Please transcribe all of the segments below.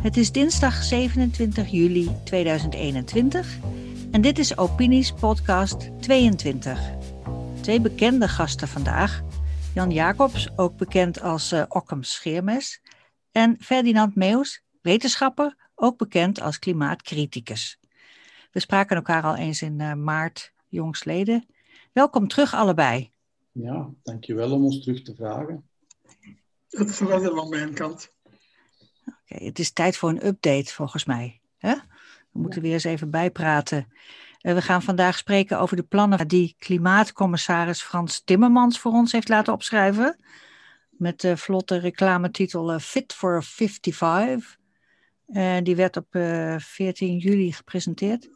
Het is dinsdag 27 juli 2021 en dit is Opinies Podcast 22. Twee bekende gasten vandaag. Jan Jacobs, ook bekend als uh, Ockham Scheermes. En Ferdinand Meus, wetenschapper, ook bekend als klimaatcriticus. We spraken elkaar al eens in uh, maart jongstleden. Welkom terug allebei. Ja, dankjewel om ons terug te vragen. Het is wel van mijn kant. Oké, het is tijd voor een update volgens mij. Hè? We moeten weer eens even bijpraten. Uh, we gaan vandaag spreken over de plannen die klimaatcommissaris Frans Timmermans voor ons heeft laten opschrijven. Met de vlotte reclametitel uh, Fit for 55. Uh, die werd op 14 juli gepresenteerd.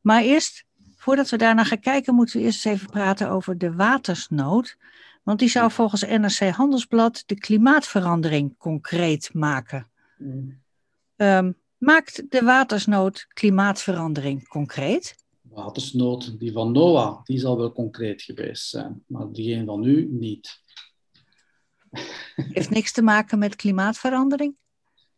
Maar eerst, voordat we daarna gaan kijken, moeten we eerst eens even praten over de watersnood. Want die zou volgens NRC Handelsblad de klimaatverandering concreet maken. Um, maakt de watersnood klimaatverandering concreet? Watersnood, die van Noah, die zal wel concreet geweest zijn, maar diegene van nu niet. Heeft niks te maken met klimaatverandering?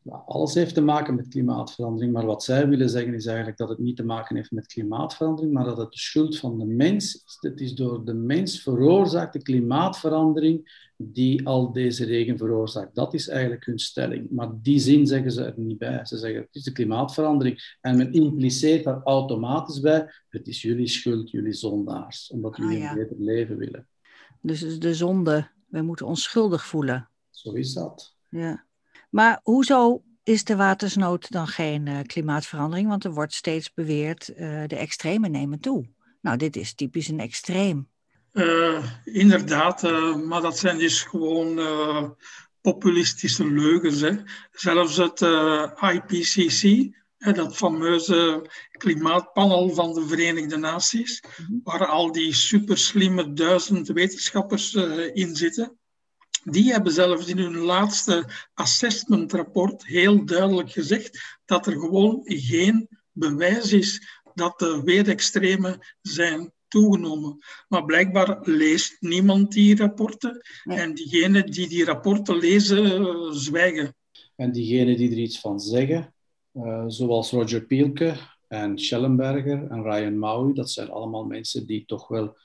Nou, alles heeft te maken met klimaatverandering, maar wat zij willen zeggen is eigenlijk dat het niet te maken heeft met klimaatverandering, maar dat het de schuld van de mens is. Het is door de mens veroorzaakte klimaatverandering die al deze regen veroorzaakt. Dat is eigenlijk hun stelling. Maar die zin zeggen ze er niet bij. Ze zeggen het is de klimaatverandering. En men impliceert daar automatisch bij, het is jullie schuld, jullie zondaars, omdat jullie ah, ja. een beter leven willen. Dus de zonde, we moeten ons schuldig voelen. Zo is dat. Ja. Maar hoezo is de watersnood dan geen uh, klimaatverandering? Want er wordt steeds beweerd, uh, de extremen nemen toe. Nou, dit is typisch een extreem. Uh, inderdaad, maar dat zijn dus gewoon populistische leugens. Hè. Zelfs het IPCC, dat fameuze klimaatpanel van de Verenigde Naties, mm -hmm. waar al die superslimme duizend wetenschappers in zitten, die hebben zelfs in hun laatste assessmentrapport heel duidelijk gezegd dat er gewoon geen bewijs is dat de weerextremen zijn toegenomen. Maar blijkbaar leest niemand die rapporten en diegenen die die rapporten lezen, zwijgen. En diegenen die er iets van zeggen, uh, zoals Roger Pielke en Schellenberger en Ryan Maui, dat zijn allemaal mensen die toch wel,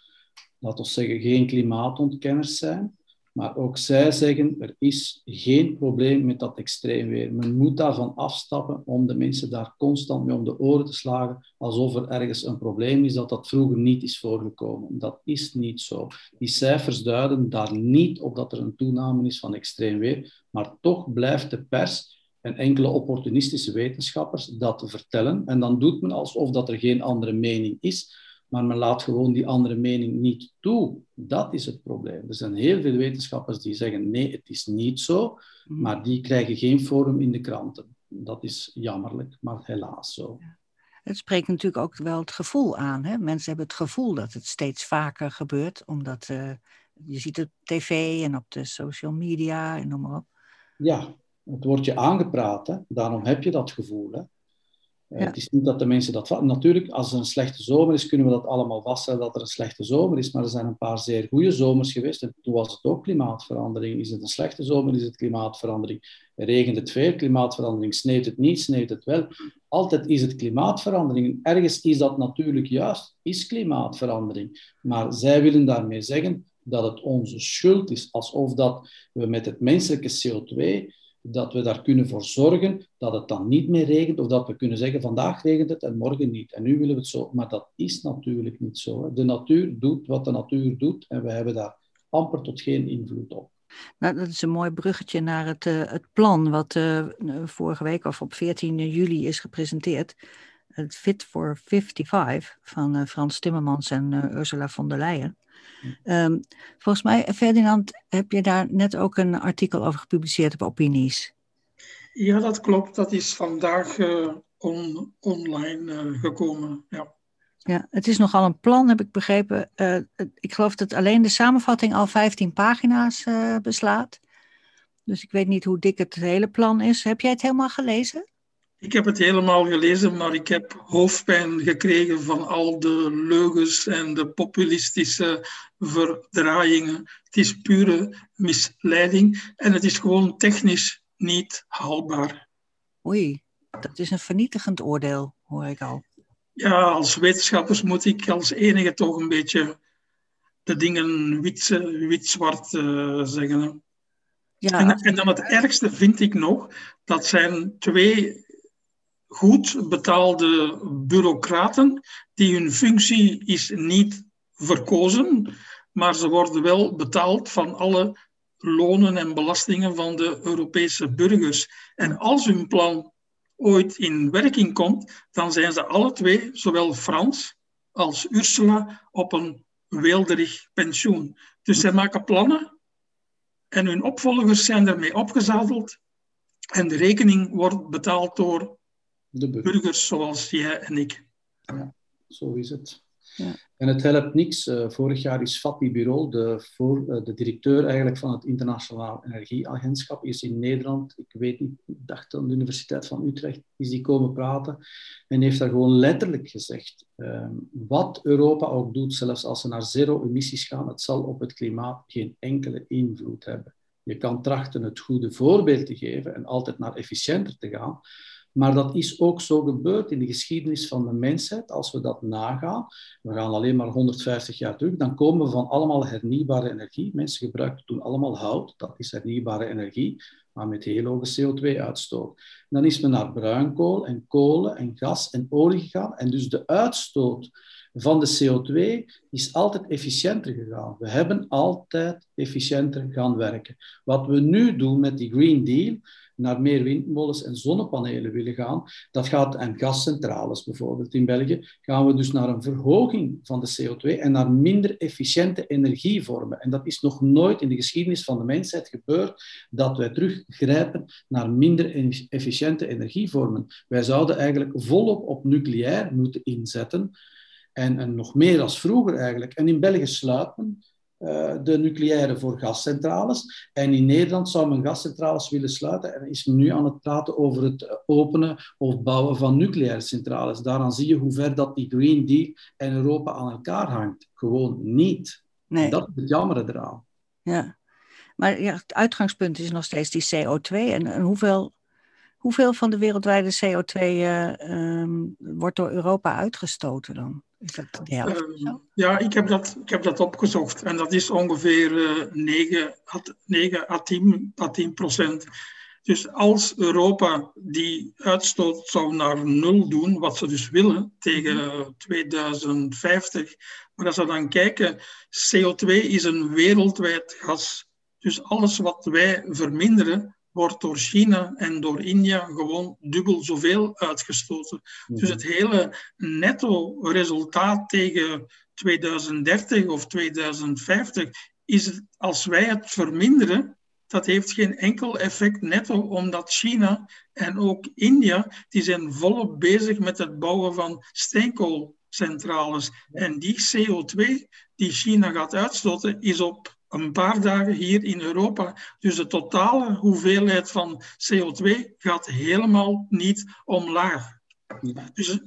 laten we zeggen, geen klimaatontkenners zijn. Maar ook zij zeggen, er is geen probleem met dat extreem weer. Men moet daarvan afstappen om de mensen daar constant mee om de oren te slagen, alsof er ergens een probleem is dat dat vroeger niet is voorgekomen. Dat is niet zo. Die cijfers duiden daar niet op dat er een toename is van extreem weer, maar toch blijft de pers en enkele opportunistische wetenschappers dat vertellen. En dan doet men alsof dat er geen andere mening is maar men laat gewoon die andere mening niet toe. Dat is het probleem. Er zijn heel veel wetenschappers die zeggen nee, het is niet zo, mhm. maar die krijgen geen forum in de kranten. Dat is jammerlijk, maar helaas zo. Het spreekt natuurlijk ook wel het gevoel aan. Hè? Mensen hebben het gevoel dat het steeds vaker gebeurt, omdat uh, je ziet het op tv en op de social media en noem maar op. Ja, het wordt je aangepraat, hè? daarom heb je dat gevoel. Hè? Ja. Het is niet dat de mensen dat Natuurlijk, als er een slechte zomer is, kunnen we dat allemaal vaststellen dat er een slechte zomer is. Maar er zijn een paar zeer goede zomers geweest. En toen was het ook klimaatverandering. Is het een slechte zomer, is het klimaatverandering. Regent het veel, klimaatverandering. Sneeuwt het niet, sneeuwt het wel. Altijd is het klimaatverandering. Ergens is dat natuurlijk juist, is klimaatverandering. Maar zij willen daarmee zeggen dat het onze schuld is. Alsof dat we met het menselijke CO2 dat we daar kunnen voor zorgen dat het dan niet meer regent, of dat we kunnen zeggen vandaag regent het en morgen niet. En nu willen we het zo. Maar dat is natuurlijk niet zo. De natuur doet wat de natuur doet en we hebben daar amper tot geen invloed op. Nou, dat is een mooi bruggetje naar het, uh, het plan wat uh, vorige week of op 14 juli is gepresenteerd. Het Fit for 55 van uh, Frans Timmermans en Ursula von der Leyen. Um, volgens mij, Ferdinand, heb je daar net ook een artikel over gepubliceerd op Opinies? Ja, dat klopt. Dat is vandaag uh, on, online gekomen. Ja. ja, het is nogal een plan, heb ik begrepen. Ik geloof dat alleen de samenvatting al 15 pagina's beslaat. Dus ik weet niet hoe dik het hele plan is. Heb jij het helemaal gelezen? Ik heb het helemaal gelezen, maar ik heb hoofdpijn gekregen van al de leugens en de populistische verdraaiingen. Het is pure misleiding en het is gewoon technisch niet haalbaar. Oei, dat is een vernietigend oordeel, hoor ik al. Ja, als wetenschappers moet ik als enige toch een beetje de dingen wit-zwart uh, zeggen. Ja. En, en, dan het ergste vind ik nog, dat zijn twee goed betaalde bureaucraten die hun functie is niet verkozen, maar ze worden wel betaald van alle lonen en belastingen van de Europese burgers. En als hun plan ooit in werking komt, dan zijn ze alle twee, zowel Frans als Ursula, op een weelderig pensioen. Dus zij maken plannen en hun opvolgers zijn ermee opgezadeld en de rekening wordt betaald door de burgers zoals jij en ik. Ja, zo is het. Ja. En het helpt niks. Uh, vorig jaar is Fatih Birol, de, voor, uh, de directeur eigenlijk van het Internationaal Energieagentschap, is in Nederland, ik weet niet, ik dacht aan de Universiteit van Utrecht, is die komen praten en heeft daar gewoon letterlijk gezegd, uh, wat Europa ook doet, zelfs als ze naar zero emissies gaan, het zal op het klimaat geen enkele invloed hebben. Je kan trachten het goede voorbeeld te geven en altijd naar efficiënter te gaan, maar dat is ook zo gebeurd in de geschiedenis van de mensheid. Als we dat nagaan, we gaan alleen maar 150 jaar terug, dan komen we van allemaal hernieuwbare energie. Mensen gebruikten toen allemaal hout, dat is hernieuwbare energie, maar met heel hoge CO2-uitstoot. Dan is men naar bruinkool en kolen en gas en olie gegaan. En dus de uitstoot van de CO2 is altijd efficiënter gegaan. We hebben altijd efficiënter gaan werken. Wat we nu doen met die Green Deal, naar meer windmolens en zonnepanelen willen gaan, dat gaat, en gascentrales bijvoorbeeld in België, gaan we dus naar een verhoging van de CO2 en naar minder efficiënte energievormen. En dat is nog nooit in de geschiedenis van de mensheid gebeurd, dat wij teruggrijpen naar minder efficiënte energievormen. Wij zouden eigenlijk volop op nucleair moeten inzetten. En, en nog meer als vroeger eigenlijk. En in België sluiten uh, de nucleaire voor gascentrales. En in Nederland zou men gascentrales willen sluiten en is men nu aan het praten over het openen of bouwen van nucleaire centrales. Daaraan zie je hoe ver dat die Green Deal en Europa aan elkaar hangt. Gewoon niet. Nee. Dat is het jammer eraan. Ja, maar ja, het uitgangspunt is nog steeds die CO2. En, en hoeveel, hoeveel van de wereldwijde CO2 uh, um, wordt door Europa uitgestoten dan? Is dat de helft? Uh, ja, ik heb, dat, ik heb dat opgezocht. En dat is ongeveer uh, 9, 9 à 10, à 10 procent. Dus als Europa die uitstoot zou naar nul doen, wat ze dus willen tegen 2050, maar als we dan kijken, CO2 is een wereldwijd gas. Dus alles wat wij verminderen, wordt door China en door India gewoon dubbel zoveel uitgestoten. Dus mhm. het hele netto-resultaat tegen 2030 of 2050 is als wij het verminderen, dat heeft geen enkel effect netto, omdat China en ook India, die zijn volop bezig met het bouwen van steenkoolcentrales. En die CO2 die China gaat uitstoten, is op een paar dagen hier in Europa. Dus de totale hoeveelheid van CO2 gaat helemaal niet omlaag. Dus,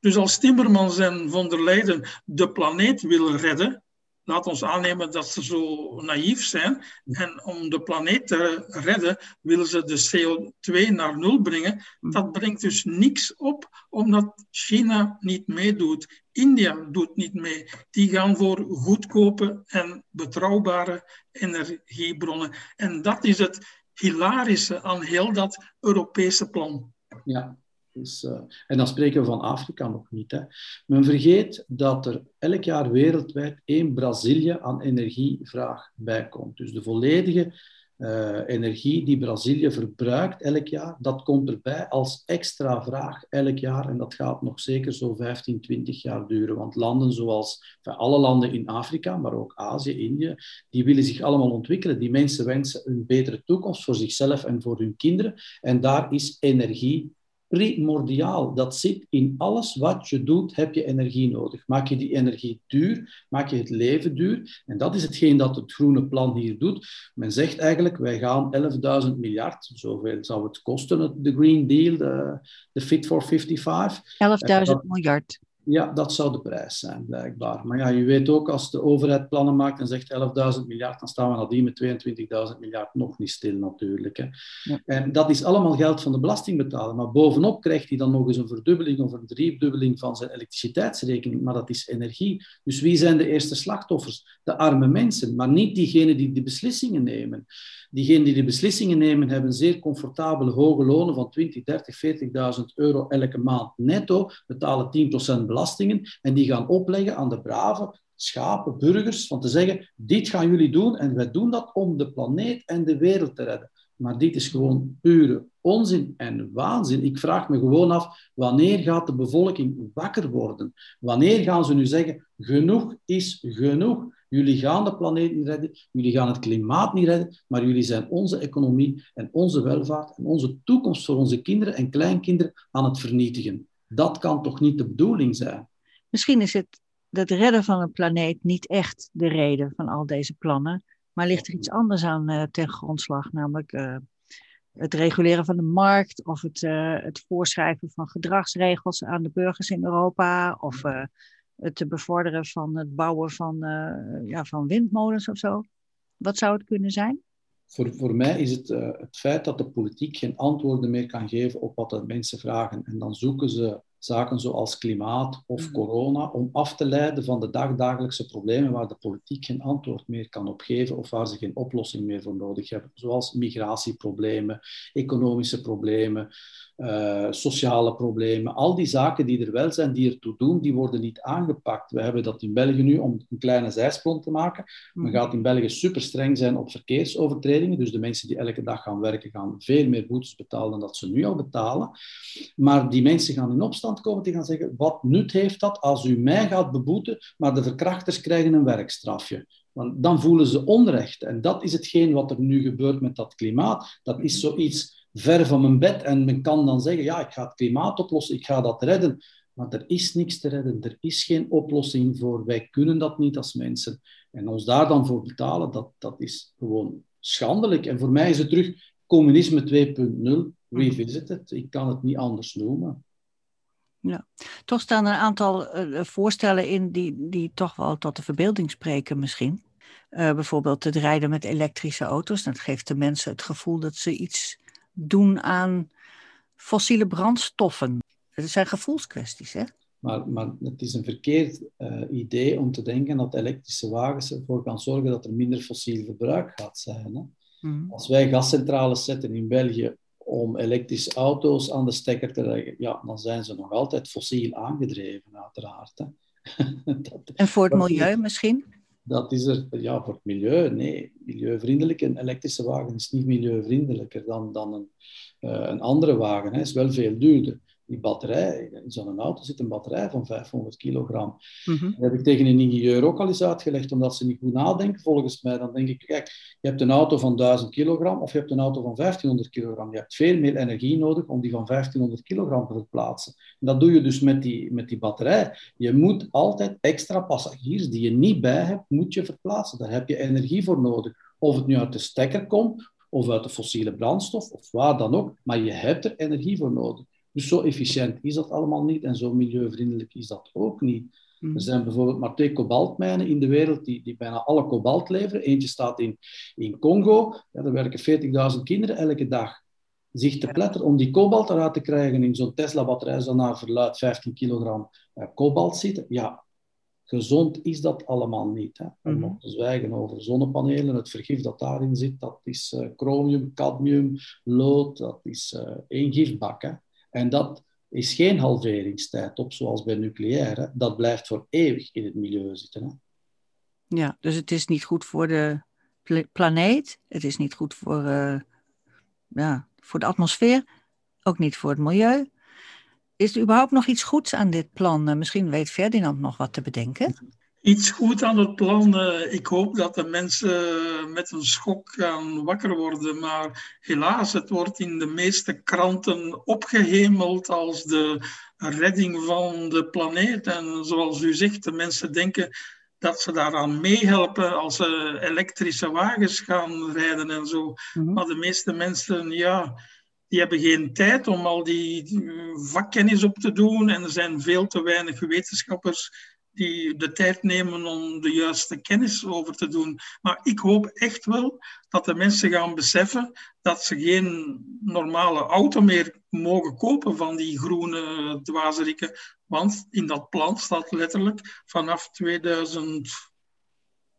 dus als Timmermans en von der Leyen de planeet willen redden, laat ons aannemen dat ze zo naïef zijn. En om de planeet te redden, willen ze de CO2 naar nul brengen. Dat brengt dus niks op, omdat China niet meedoet. India doet niet mee. Die gaan voor goedkope en betrouwbare energiebronnen. En dat is het hilarische aan heel dat Europese plan. Ja, dus, uh, en dan spreken we van Afrika nog niet. Hè. Men vergeet dat er elk jaar wereldwijd één Brazilië aan energievraag bijkomt. Dus de volledige uh, energie die Brazilië verbruikt elk jaar, dat komt erbij als extra vraag elk jaar. En dat gaat nog zeker zo 15, 20 jaar duren. Want landen zoals alle landen in Afrika, maar ook Azië, Indië, die willen zich allemaal ontwikkelen. Die mensen wensen een betere toekomst voor zichzelf en voor hun kinderen. En daar is energie primordiaal. Dat zit in alles wat je doet, heb je energie nodig. Maak je die energie duur, maak je het leven duur. En dat is hetgeen dat het groene plan hier doet. Men zegt eigenlijk, wij gaan 11.000 miljard, zoveel zou het kosten, de Green Deal, de, de Fit for 55. 11.000 miljard. Ja, dat zou de prijs zijn, blijkbaar. Maar ja, je weet ook, als de overheid plannen maakt en zegt 11.000 miljard, dan staan we nadien met 22.000 miljard nog niet stil natuurlijk. Hè. En dat is allemaal geld van de belastingbetaler. Maar bovenop krijgt hij dan nog eens een verdubbeling of een driedubbeling van zijn elektriciteitsrekening. Maar dat is energie. Dus wie zijn de eerste slachtoffers? De arme mensen, maar niet diegenen die de beslissingen nemen. Diegenen die de beslissingen nemen, hebben zeer comfortabele hoge lonen van 20, 30, 40.000 euro elke maand netto, betalen 10% belastingen en die gaan opleggen aan de brave schapen, burgers, van te zeggen, dit gaan jullie doen en wij doen dat om de planeet en de wereld te redden. Maar dit is gewoon pure onzin en waanzin. Ik vraag me gewoon af, wanneer gaat de bevolking wakker worden? Wanneer gaan ze nu zeggen, genoeg is genoeg? Jullie gaan de planeet niet redden, jullie gaan het klimaat niet redden, maar jullie zijn onze economie en onze welvaart en onze toekomst voor onze kinderen en kleinkinderen aan het vernietigen. Dat kan toch niet de bedoeling zijn? Misschien is het het redden van een planeet niet echt de reden van al deze plannen, maar ligt er iets anders aan uh, ten grondslag, namelijk uh, het reguleren van de markt of het, uh, het voorschrijven van gedragsregels aan de burgers in Europa of het te bevorderen van het bouwen van, ja, van windmolens of zo. Wat zou het kunnen zijn? Voor, voor mij is het het feit dat de politiek geen antwoorden meer kan geven op wat de mensen vragen. En dan zoeken ze zaken zoals klimaat of mhm. corona, om af te leiden van de dagdagelijkse problemen waar de politiek geen antwoord meer kan op geven of waar ze geen oplossing meer voor nodig hebben, zoals migratieproblemen, economische problemen, uh, sociale problemen. Al die zaken die er wel zijn, die ertoe doen, die worden niet aangepakt. We hebben dat in België nu, om een kleine zijsprong te maken. Men mhm. gaat in België super streng zijn op verkeersovertredingen, dus de mensen die elke dag gaan werken, gaan veel meer boetes betalen dan dat ze nu al betalen. Maar die mensen gaan in opstand komen die gaan zeggen, wat nut heeft dat als u mij gaat beboeten, maar de verkrachters krijgen een werkstrafje? Want dan voelen ze onrecht. En dat is hetgeen wat er nu gebeurt met dat klimaat. Dat is zoiets ver van mijn bed. En men kan dan zeggen, ja, ik ga het klimaat oplossen, ik ga dat redden. Maar er is niks te redden. Er is geen oplossing voor. Wij kunnen dat niet als mensen. En ons daar dan voor betalen, dat, dat is gewoon schandelijk. En voor mij is het terug communisme 2.0, revisited. Ik kan het niet anders noemen. Ja, toch staan er een aantal eh, voorstellen in die, die toch wel tot de verbeelding spreken misschien. Uh, bijvoorbeeld het rijden met elektrische auto's. Dat geeft de mensen het gevoel dat ze iets doen aan fossiele brandstoffen. Het zijn gevoelskwesties, hè? Maar, maar het is een verkeerd uh, idee om te denken dat elektrische wagens ervoor gaan zorgen dat er minder fossiel verbruik gaat zijn. Hè? Mm. Als wij gascentrales zetten in België om elektrische auto's aan de stekker te leggen, ja, dan zijn ze nog altijd fossiel aangedreven, uiteraard. Hè. dat, en voor het milieu misschien? Dat is er, ja, voor het milieu, nee. Milieuvriendelijk. Een elektrische wagen is niet milieuvriendelijker dan, dan een, uh, een andere wagen. Het is wel veel duurder die batterij, in zo'n auto zit een batterij van 500 kilogram. Mhm. Dat heb ik tegen een ingenieur ook al eens uitgelegd, omdat ze niet goed nadenken volgens mij. Dan denk ik, kijk, je hebt een auto van 1000 kilogram of je hebt een auto van 1500 kilogram. Je hebt veel meer energie nodig om die van 1500 kilogram te verplaatsen. En dat doe je dus met die, met die batterij. Je moet altijd extra passagiers die je niet bij hebt, moet je verplaatsen. Daar heb je energie voor nodig. Of het nu uit de stekker komt, of uit de fossiele brandstof, of waar dan ook. Maar je hebt er energie voor nodig. Dus zo efficiënt is dat allemaal niet en zo milieuvriendelijk is dat ook niet. Mm. Er zijn bijvoorbeeld maar twee kobaltmijnen in de wereld die, die bijna alle kobalt leveren. Eentje staat in, in Congo. Ja, daar werken 40.000 kinderen elke dag zich te pletteren om die kobalt eruit te krijgen. In zo'n Tesla-batterij zal naar verluid 15 kilogram uh, kobalt zitten. Ja, gezond is dat allemaal niet. Hè. Om mm te zwijgen over zonnepanelen, het vergif dat daarin zit, dat is uh, chromium, cadmium, lood, dat is uh, één gifbak. Hè. En dat is geen halveringstijd op, zoals bij nucleaire. Dat blijft voor eeuwig in het milieu zitten. Hè? Ja, dus het is niet goed voor de planeet. Het is niet goed voor, uh, ja, voor de atmosfeer. Ook niet voor het milieu. Is er überhaupt nog iets goeds aan dit plan? Misschien weet Ferdinand nog wat te bedenken. iets goed aan het plan. Eh, ik hoop dat de mensen met een schok gaan wakker worden. Maar helaas, het wordt in de meeste kranten opgehemeld als de redding van de planeet. En zoals u zegt, de mensen denken dat ze daaraan meehelpen als ze elektrische wagens gaan rijden en zo. Mhm. Maar de meeste mensen, ja, die hebben geen tijd om al die vakkennis op te doen. En er zijn veel te weinig wetenschappers die de tijd nemen om de juiste kennis over te doen. Maar ik hoop echt wel dat de mensen gaan beseffen dat ze geen normale auto meer mogen kopen van die groene dwazerikken. Want in dat plan staat letterlijk vanaf 2000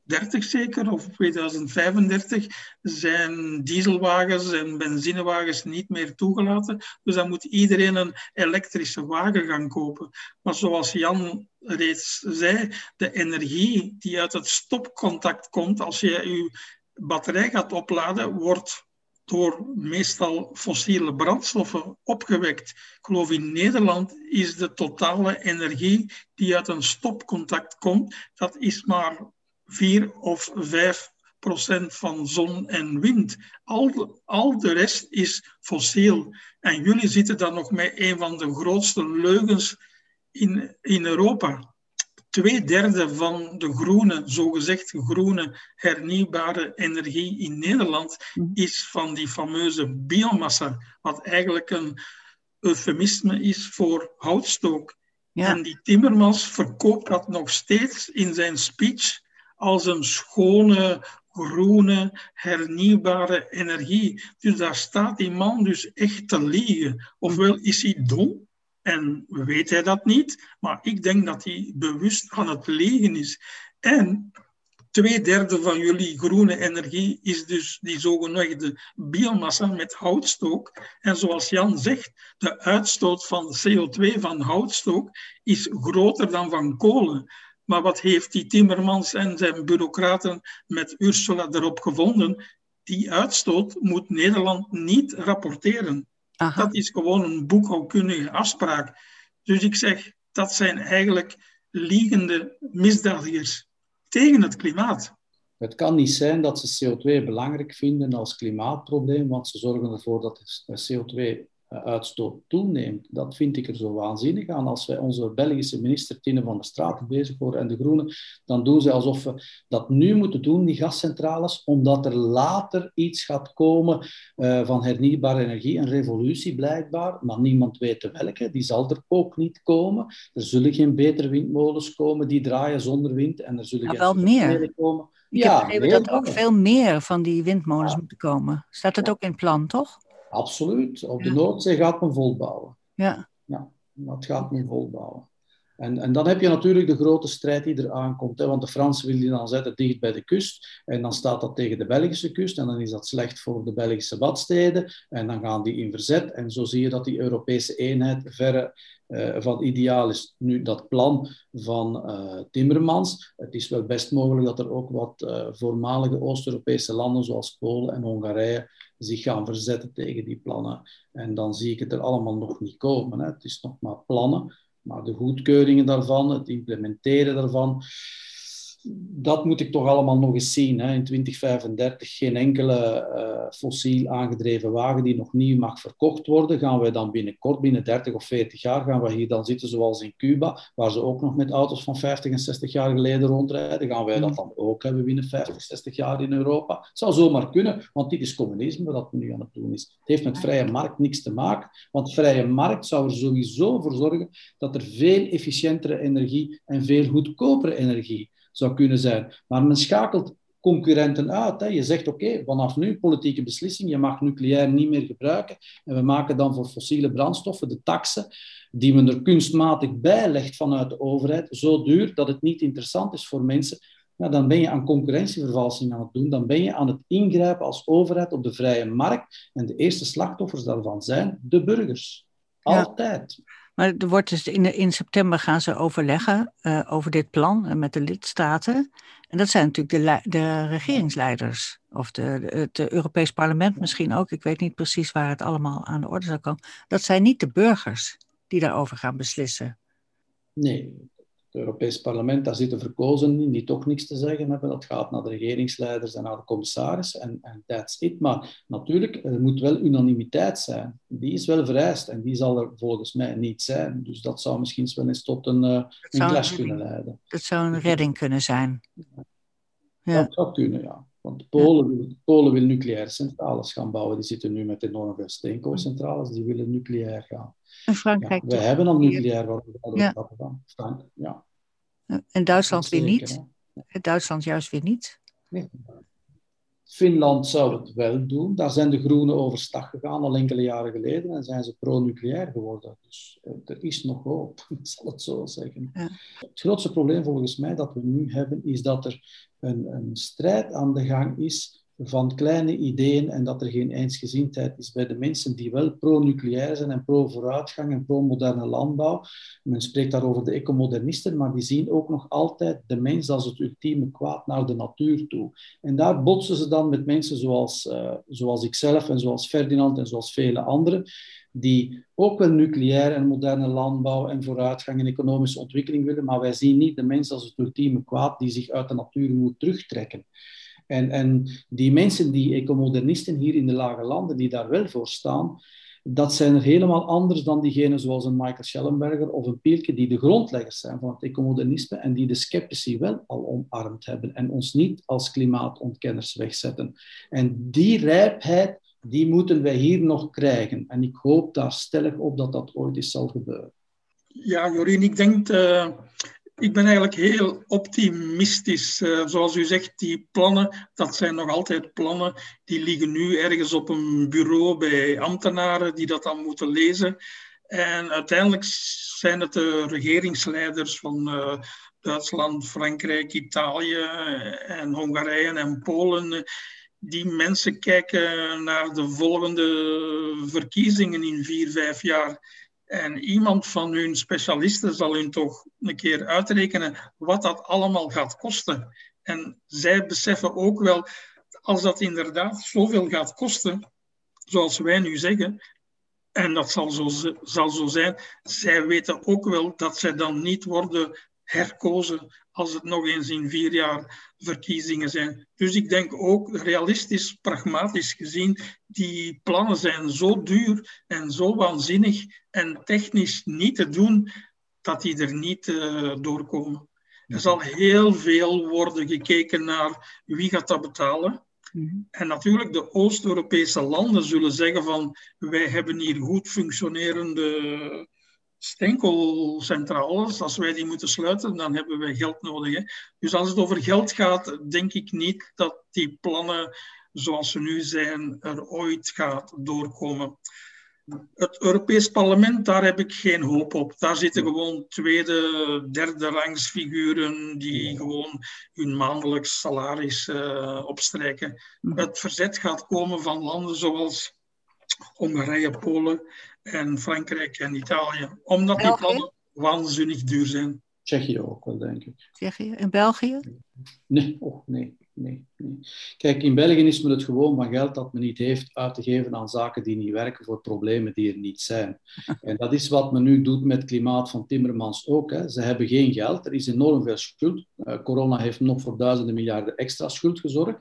30 zeker, of 2035, zijn dieselwagens en benzinewagens niet meer toegelaten. Dus dan moet iedereen een elektrische wagen gaan kopen. Maar zoals Jan reeds zei, de energie die uit het stopcontact komt als je je batterij gaat opladen, wordt door meestal fossiele brandstoffen opgewekt. Ik geloof in Nederland is de totale energie die uit een stopcontact komt, dat is maar 4 of 5 procent van zon en wind. Al de, al de rest is fossiel. En jullie zitten dan nog met een van de grootste leugens in, in Europa. Twee derde van de groene, zogezegd groene hernieuwbare energie in Nederland mm. is van die fameuze biomassa, wat eigenlijk een eufemisme is voor houtstook. En die Timmermans verkoopt dat nog steeds in zijn speech als een schone, groene, hernieuwbare energie. Dus daar staat die man dus echt te liegen. Ofwel is hij dom en weet hij dat niet, maar ik denk dat hij bewust aan het liegen is. En twee derde van jullie groene energie is dus die zogenoemde biomassa met houtstook. En zoals Jan zegt, de uitstoot van CO2 van houtstook is groter dan van kolen. Maar wat heeft die Timmermans en zijn bureaucraten met Ursula erop gevonden? Die uitstoot moet Nederland niet rapporteren. Dat is gewoon een boekhoudkundige afspraak. Dus ik zeg, dat zijn eigenlijk liegende misdadigers tegen het klimaat. Het kan niet zijn dat ze CO2 belangrijk vinden als klimaatprobleem, want ze zorgen ervoor dat de CO2 uitstoot toeneemt. Dat vind ik er zo waanzinnig aan. Als wij onze Belgische minister Tine van der Straat bezig horen en de Groenen, dan doen ze alsof we dat nu moeten doen, die gascentrales, omdat er later iets gaat komen uh, van hernieuwbare energie, een revolutie blijkbaar, maar niemand weet welke. Die zal er ook niet komen. Er zullen geen betere windmolens komen die draaien zonder wind en er zullen wel meer. komen. Ik ja, heb begrepen dat ook veel meer van die windmolens moeten komen. Staat dat ook in plan, toch? Absoluut. Op de Noordzee gaat men volbouwen. Ja. ja dat gaat men volbouwen. En, en dan heb je natuurlijk de grote strijd die er aankomt. Hè, want de Fransen willen die dan zetten dicht bij de kust. En dan staat dat tegen de Belgische kust. En dan is dat slecht voor de Belgische badsteden. En dan gaan die in verzet. En zo zie je dat die Europese eenheid verre uh, van ideaal is. Nu, dat plan van uh, Timmermans. Het is wel best mogelijk dat er ook wat uh, voormalige Oost-Europese landen, zoals Polen en Hongarije, zich gaan verzetten tegen die plannen. En dan zie ik het er allemaal nog niet komen. Hè. Het is nog maar plannen. Maar de goedkeuringen daarvan, het implementeren daarvan, dat moet ik toch allemaal nog eens zien. Hè. In 2035 geen enkele uh, fossiel aangedreven wagen die nog nieuw mag verkocht worden. Gaan wij dan binnenkort, binnen 30 of 40 jaar, gaan we hier dan zitten zoals in Cuba, waar ze ook nog met auto's van 50 en 60 jaar geleden rondrijden. Gaan wij dat mm. dan ook hebben binnen 50, 60 jaar in Europa? Het zou zomaar kunnen, want dit is communisme dat we nu aan het doen is. Het heeft met vrije markt niks te maken, want vrije markt zou er sowieso voor zorgen dat er veel efficiëntere energie en veel goedkopere energie zou kunnen zijn. Maar men schakelt concurrenten uit. Hè. Je zegt, oké, vanaf nu politieke beslissing, je mag nucleair niet meer gebruiken. En we maken dan voor fossiele brandstoffen de taxen die men er kunstmatig bij legt vanuit de overheid, zo duur dat het niet interessant is voor mensen. Ja, dan ben je aan concurrentievervalsing aan het doen. Dan ben je aan het ingrijpen als overheid op de vrije markt. En de eerste slachtoffers daarvan zijn de burgers. Altijd. Maar er wordt dus in, in september gaan ze overleggen uh, over dit plan uh, met de lidstaten. En dat zijn natuurlijk de, de regeringsleiders. Of de, het Europees Parlement misschien ook. Ik weet niet precies waar het allemaal aan de orde zal komen. Dat zijn niet de burgers die daarover gaan beslissen. Nee, Het Europees Parlement, daar zitten verkozenen in die toch niks te zeggen hebben. Dat gaat naar de regeringsleiders en naar de commissaris en, en that's it. Maar natuurlijk, er moet wel unanimiteit zijn. Die is wel vereist en die zal er volgens mij niet zijn. Dus dat zou misschien wel eens tot een, uh, een clash kunnen leiden. Dat zou een redding kunnen zijn. Ja. Dat zou kunnen, ja. Want Polen, wil, Polen wil nucleaire centrales gaan bouwen. Die zitten nu met enorm veel steenkoolcentrales. Die willen nucleair gaan. En Frankrijk? Ja, we hebben al nucleair. Waar we ja. Ja. En Duitsland weer niet? Hè? Duitsland juist weer niet? Nee. Finland zou het wel doen. Daar zijn de groenen overstag gegaan al enkele jaren geleden en zijn ze pro-nucleair geworden. Dus eh, er is nog hoop, ik zal het zo zeggen. Ja. Het grootste probleem volgens mij dat we nu hebben, is dat er een, een strijd aan de gang is van kleine ideeën en dat er geen eensgezindheid is bij de mensen die wel pro-nucleair zijn en pro-vooruitgang en pro-moderne landbouw. Men spreekt daar over de ecomodernisten, maar die zien ook nog altijd de mens als het ultieme kwaad naar de natuur toe. En daar botsen ze dan met mensen zoals, uh, zoals ikzelf en zoals Ferdinand en zoals vele anderen, die ook wel nucleair en moderne landbouw en vooruitgang en economische ontwikkeling willen, maar wij zien niet de mens als het ultieme kwaad die zich uit de natuur moet terugtrekken. En, en die mensen, die ecomodernisten hier in de lage landen, die daar wel voor staan, dat zijn er helemaal anders dan diegenen zoals een Michael Schellenberger of een Pielke, die de grondleggers zijn van het ecomodernisme en die de sceptici wel al omarmd hebben en ons niet als klimaatontkenners wegzetten. En die rijpheid, die moeten wij hier nog krijgen. En ik hoop daar stellig op dat dat ooit eens zal gebeuren. Ja, Jorien, ik denk uh, ik ben eigenlijk heel optimistisch. Uh, zoals u zegt, die plannen, dat zijn nog altijd plannen. Die liggen nu ergens op een bureau bij ambtenaren die dat dan moeten lezen. En uiteindelijk zijn het de regeringsleiders van uh, Duitsland, Frankrijk, Italië en Hongarije en Polen. Die mensen kijken naar de volgende verkiezingen in vier, vijf jaar. En iemand van hun specialisten zal hun toch een keer uitrekenen wat dat allemaal gaat kosten. En zij beseffen ook wel, als dat inderdaad zoveel gaat kosten, zoals wij nu zeggen, en dat zal zo, zal zo zijn, zij weten ook wel dat zij dan niet worden herkozen als het nog eens in vier jaar verkiezingen zijn. Dus ik denk ook realistisch, pragmatisch gezien, die plannen zijn zo duur en zo waanzinnig en technisch niet te doen dat die er niet uh, doorkomen. Er zal heel veel worden gekeken naar wie gaat dat betalen. Mhm. En natuurlijk, de Oost-Europese landen zullen zeggen van wij hebben hier goed functionerende steenkoolcentrales, als wij die moeten sluiten, dan hebben wij geld nodig. Hè? Dus als het over geld gaat, denk ik niet dat die plannen zoals ze nu zijn, er ooit gaat doorkomen. Het Europees Parlement, daar heb ik geen hoop op. Daar zitten gewoon tweede, derde rangs figuren die gewoon hun maandelijks salaris uh, opstrijken. Mhm. Het verzet gaat komen van landen zoals Hongarije, Polen en Frankrijk en Italië. Omdat die plannen waanzinnig duur zijn. Tsjechië ook wel, denk ik. Tsjechië en België? Nee, oh, nee, nee, nee. Kijk, in België is men het gewoon van geld dat men niet heeft uit te geven aan zaken die niet werken voor problemen die er niet zijn. En dat is wat men nu doet met het klimaat van Timmermans ook. Hè. Ze hebben geen geld, er is enorm veel schuld. Uh, corona heeft nog voor duizenden miljarden extra schuld gezorgd.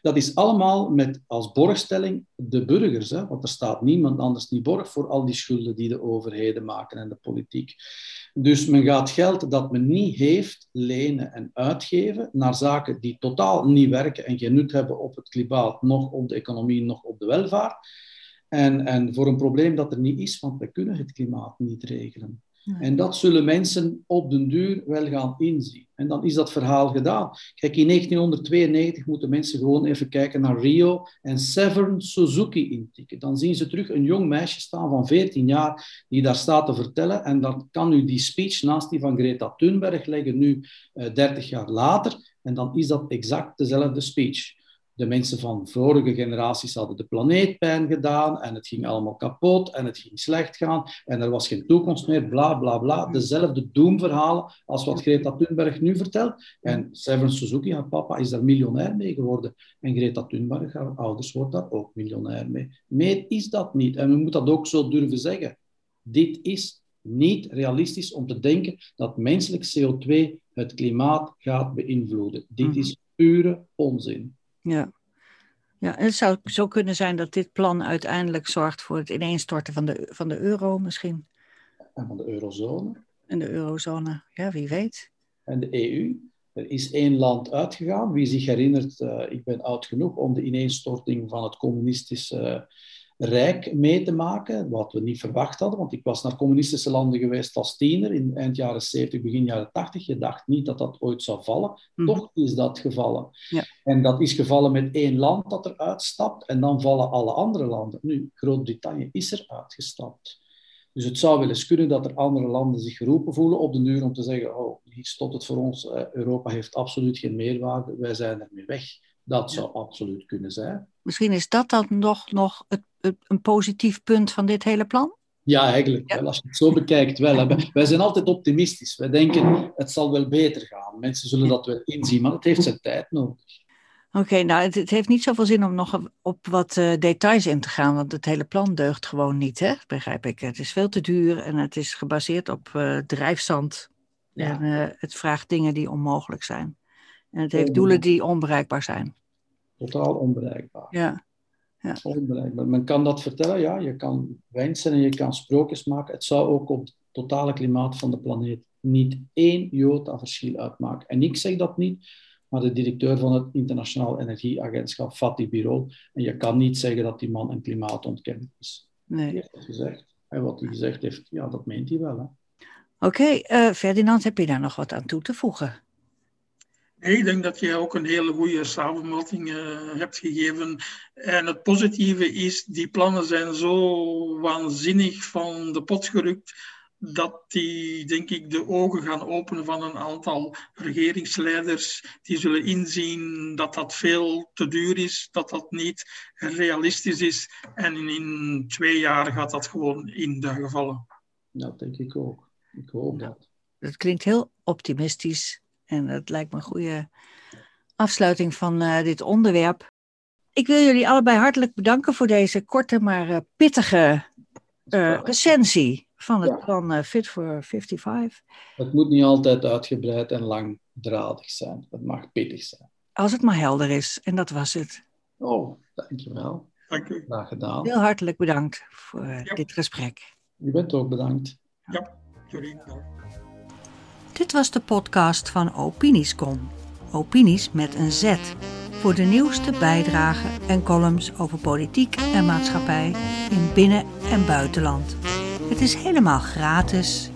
Dat is allemaal met als borgstelling de burgers, hè? want er staat niemand anders niet borg voor al die schulden die de overheden maken en de politiek. Dus men gaat geld dat men niet heeft lenen en uitgeven naar zaken die totaal niet werken en geen nut hebben op het klimaat, nog op de economie, nog op de welvaart. En, en voor een probleem dat er niet is, want we kunnen het klimaat niet regelen. En dat zullen mensen op den duur wel gaan inzien. En dan is dat verhaal gedaan. Kijk, in 1992 moeten mensen gewoon even kijken naar Rio en Severn Suzuki intikken. Dan zien ze terug een jong meisje staan van 14 jaar die daar staat te vertellen. En dan kan u die speech naast die van Greta Thunberg leggen, nu eh, 30 jaar later. En dan is dat exact dezelfde speech. De mensen van vorige generaties hadden de planeet pijn gedaan en het ging allemaal kapot en het ging slecht gaan en er was geen toekomst meer, bla bla bla. Dezelfde doemverhalen als wat Greta Thunberg nu vertelt. En Seven Suzuki, haar papa, is daar miljonair mee geworden. En Greta Thunberg, haar ouders, wordt daar ook miljonair mee. Meer is dat niet. En we moeten dat ook zo durven zeggen. Dit is niet realistisch om te denken dat menselijk CO2 het klimaat gaat beïnvloeden. Dit Mhm. is pure onzin. Ja. Ja, en het zou zo kunnen zijn dat dit plan uiteindelijk zorgt voor het ineenstorten van de, van de euro misschien. En van de eurozone En de eurozone, ja, wie weet. en de EU. Er is één land uitgegaan. Wie zich herinnert, eh, ik ben oud genoeg om de ineenstorting van het communistische Rijk mee te maken, wat we niet verwacht hadden, want ik was naar communistische landen geweest als tiener in eind jaren 70, begin jaren 80. Je dacht niet dat dat ooit zou vallen. Mhm. Toch is dat gevallen. Ja. En dat is gevallen met één land dat er uitstapt en dan vallen alle andere landen. Nu, Groot-Brittannië is er uitgestapt. Dus het zou wel eens kunnen dat er andere landen zich geroepen voelen op de duur om te zeggen, oh, hier stopt het voor ons, Europa heeft absoluut geen meerwaarde, wij zijn ermee weg. Dat zou absoluut kunnen zijn. Misschien is dat dan nog, nog het, het- een positief punt van dit hele plan? Ja, eigenlijk Ja. wel. Als je het zo bekijkt, wel. Wij- zijn altijd optimistisch. Wij denken, het zal wel beter gaan. Mensen zullen dat wel inzien, maar het heeft zijn tijd nodig. Oké, nou, het, het heeft niet zoveel zin om nog op wat eh, details in te gaan, want het hele plan deugt gewoon niet, hè? begrijp ik. Het is veel te duur en het is gebaseerd op eh, drijfzand. Ja. En eh, het vraagt dingen die onmogelijk zijn. En het heeft Oh. doelen die onbereikbaar zijn. Totaal onbereikbaar. Ja, onbereikbaar. Men kan dat vertellen, ja. Je kan wensen en je kan sprookjes maken. Het zou ook op het totale klimaat van de planeet niet één jota verschil uitmaken. En ik zeg dat niet, maar de directeur van het Internationaal Energieagentschap, Fatih Birol. En je kan niet zeggen dat die man een klimaatontkenner is. Nee. heeft het gezegd. En wat hij gezegd heeft, ja, dat meent hij wel. Hè. Oké, eh, Ferdinand, heb je daar nog wat aan toe te voegen? Nee, ik denk dat je ook een hele goede samenvatting eh, hebt gegeven. En het positieve is, die plannen zijn zo waanzinnig van de pot gerukt, dat die, denk ik, de ogen gaan openen van een aantal regeringsleiders. Die zullen inzien dat dat veel te duur is, dat dat niet realistisch is. En in, in twee jaar gaat dat gewoon in de gevallen. Dat denk ik ook. Ik hoop Ja. dat. Dat klinkt heel optimistisch en dat lijkt me een goede afsluiting van eh, dit onderwerp. Ik wil jullie allebei hartelijk bedanken voor deze korte maar eh, pittige eh, recensie van het Ja. plan eh, Fit for 55. Het moet niet altijd uitgebreid en langdradig zijn. Het mag pittig zijn. Als het maar helder is. En dat was het. Oh, dankjewel. Dank u. Graag gedaan. Heel hartelijk bedankt voor Ja. dit gesprek. U bent ook bedankt. Jullie bedankt. Dit was de podcast van Opiniescom. Opinies met een Z. Voor de nieuwste bijdragen en columns over politiek en maatschappij in binnen- en buitenland. Het is helemaal gratis